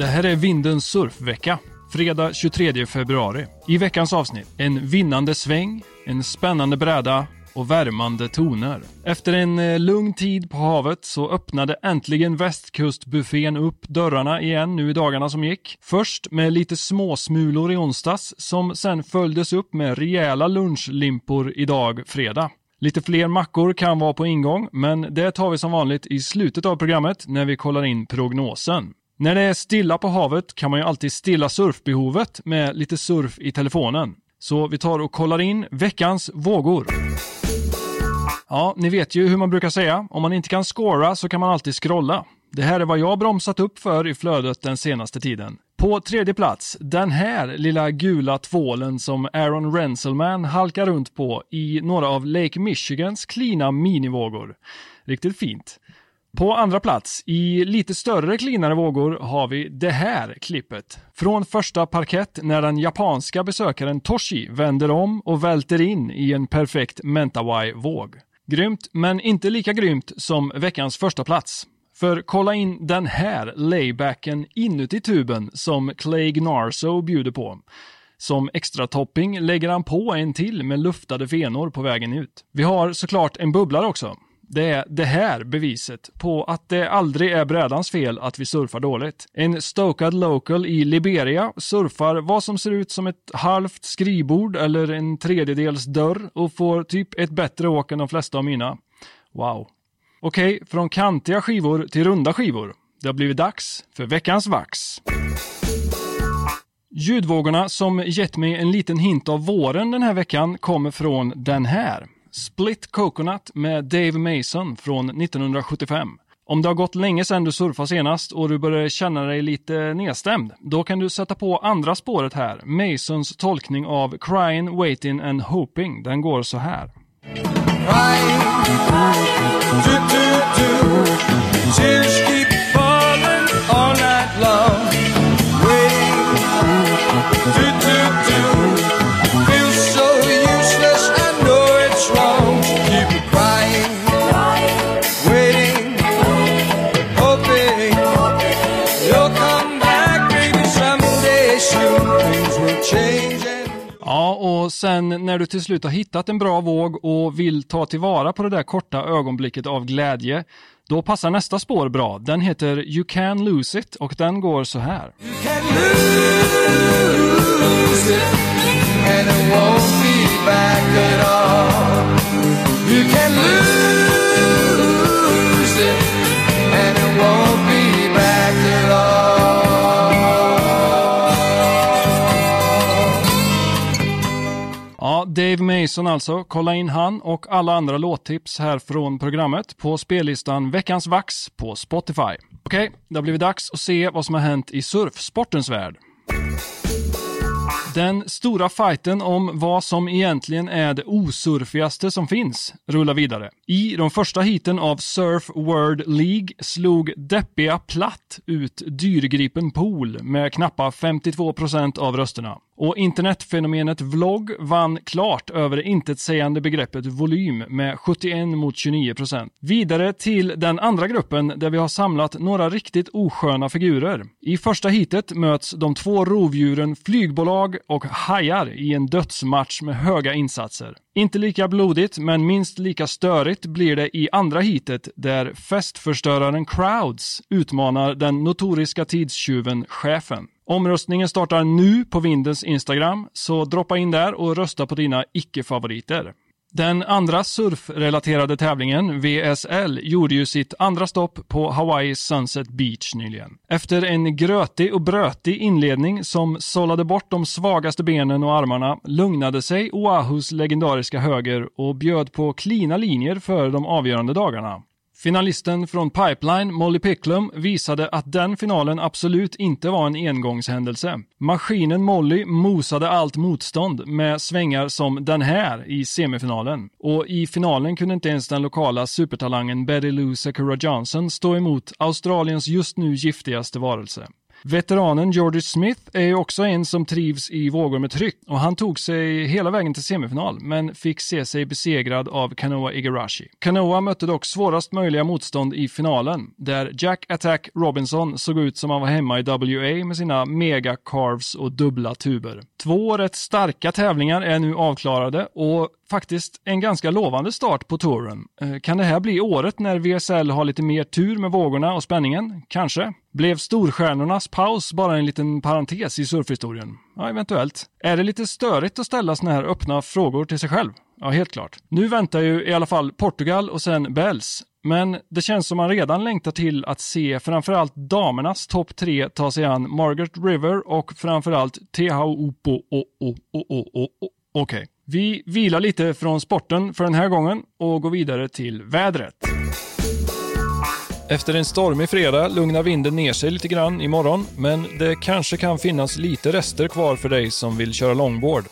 Det här är Vindens surfvecka. Fredag 23 februari. I veckans avsnitt, en vinnande sväng, en spännande bräda och värmande toner. Efter en eh, lugn tid på havet så öppnade äntligen västkustbuffén upp dörrarna igen nu i dagarna som gick. Först med lite småsmulor i onsdags som sen följdes upp med rejäla lunchlimpor idag fredag. Lite fler mackor kan vara på ingång, men det tar vi som vanligt i slutet av programmet när vi kollar in prognosen. När det är stilla på havet kan man ju alltid stilla surfbehovet med lite surf i telefonen. Så vi tar och kollar in veckans vågor. Ja, ni vet ju hur man brukar säga. Om man inte kan scora så kan man alltid scrolla. Det här är vad jag bromsat upp för i flödet den senaste tiden. På tredje plats, den här lilla gula tvålen som Aaron Renselman halkar runt på i några av Lake Michigans klina minivågor. Riktigt fint. På andra plats, i lite större cleanare vågor, har vi det här klippet. Från första parkett när den japanska besökaren Toshi vänder om och välter in i en perfekt Mentawai-våg. Grymt, men inte lika grymt som veckans första plats. För kolla in den här laybacken inuti tuben som Clay Gnarso bjuder på. Som extra topping lägger han på en till med luftade fenor på vägen ut. Vi har såklart en bubblare också. Det är det här beviset på att det aldrig är brädans fel att vi surfar dåligt. En stokad local i Liberia surfar vad som ser ut som ett halvt skrivbord eller en tredjedels dörr och får typ ett bättre åk än de flesta av mina. Wow. Okej, från kantiga skivor till runda skivor. Det har blivit dags för veckans vax. Ljudvågorna som gett mig en liten hint av våren den här veckan kommer från den här. Split Coconut med Dave Mason från 1975. Om det har gått länge sedan du surfade senast och du börjar känna dig lite nedstämd, då kan du sätta på andra spåret här. Masons tolkning av Crying, Waiting and Hoping. Den går så här. Crying, do, do, do. Och sen när du till slut har hittat en bra våg och vill ta tillvara på det där korta ögonblicket av glädje, då passar nästa spår bra. Den heter You Can Lose It och den går så här. Dave Mason alltså. Kolla in han och alla andra låttips här från programmet på spellistan Veckans Vax på Spotify. Okej, det har blivit dags att se vad som har hänt i surfsportens värld. Den stora fighten om vad som egentligen är det osurfigaste som finns rullar vidare. I de första heaten av Surf World League slog deppiga Platt ut dyrgripen Pool med knappa 52% av rösterna. Och internetfenomenet vlogg vann klart över det intetsägande begreppet volym med 71 mot 29 procent. Vidare till den andra gruppen där vi har samlat några riktigt osköna figurer. I första heatet möts de två rovdjuren flygbolag och hajar i en dödsmatch med höga insatser. Inte lika blodigt, men minst lika störigt blir det i andra heatet där festförstöraren Crowds utmanar den notoriska tidstjuven Chefen. Omröstningen startar nu på Vindens Instagram, så droppa in där och rösta på dina icke-favoriter. Den andra surfrelaterade tävlingen, VSL, gjorde ju sitt andra stopp på Hawaii Sunset Beach nyligen. Efter en grötig och brötig inledning som sållade bort de svagaste benen och armarna lugnade sig Oahus legendariska höger och bjöd på klina linjer för de avgörande dagarna. Finalisten från Pipeline, Molly Picklum, visade att den finalen absolut inte var en engångshändelse. Maskinen Molly mosade allt motstånd med svängar som den här i semifinalen. Och i finalen kunde inte ens den lokala supertalangen Betty Lou Sakura Johnson stå emot Australiens just nu giftigaste varelse. Veteranen Georgie Smith är ju också en som trivs i vågor med tryck och han tog sig hela vägen till semifinal men fick se sig besegrad av Kanoa Igarashi. Kanoa mötte dock svårast möjliga motstånd i finalen där Jack Attack Robinson såg ut som han var hemma i WA med sina mega carves och dubbla tuber. Två rätt starka tävlingar är nu avklarade och faktiskt en ganska lovande start på touren. Eh, kan det här bli året när VSL har lite mer tur med vågorna och spänningen? Kanske. Blev storstjärnornas paus bara en liten parentes i surfhistorien? Ja, eventuellt. Är det lite störigt att ställa sådana här öppna frågor till sig själv? Ja, helt klart. Nu väntar ju i alla fall Portugal och sen Bells. Men det känns som man redan längtar till att se framförallt damernas topp tre ta sig an Margaret River och framförallt Tehaupo. Okej. Vi vilar lite från sporten för den här gången och går vidare till vädret. Efter en stormig fredag lugnar vinden ner sig lite grann imorgon, men det kanske kan finnas lite rester kvar för dig som vill köra longboard.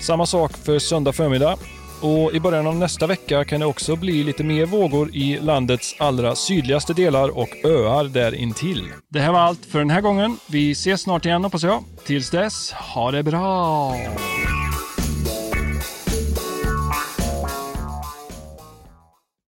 Samma sak för söndag förmiddag. Och i början av nästa vecka kan det också bli lite mer vågor i landets allra sydligaste delar och öar där intill. Det här var allt för den här gången. Vi ses snart igen hoppas jag. Tills dess, ha det bra!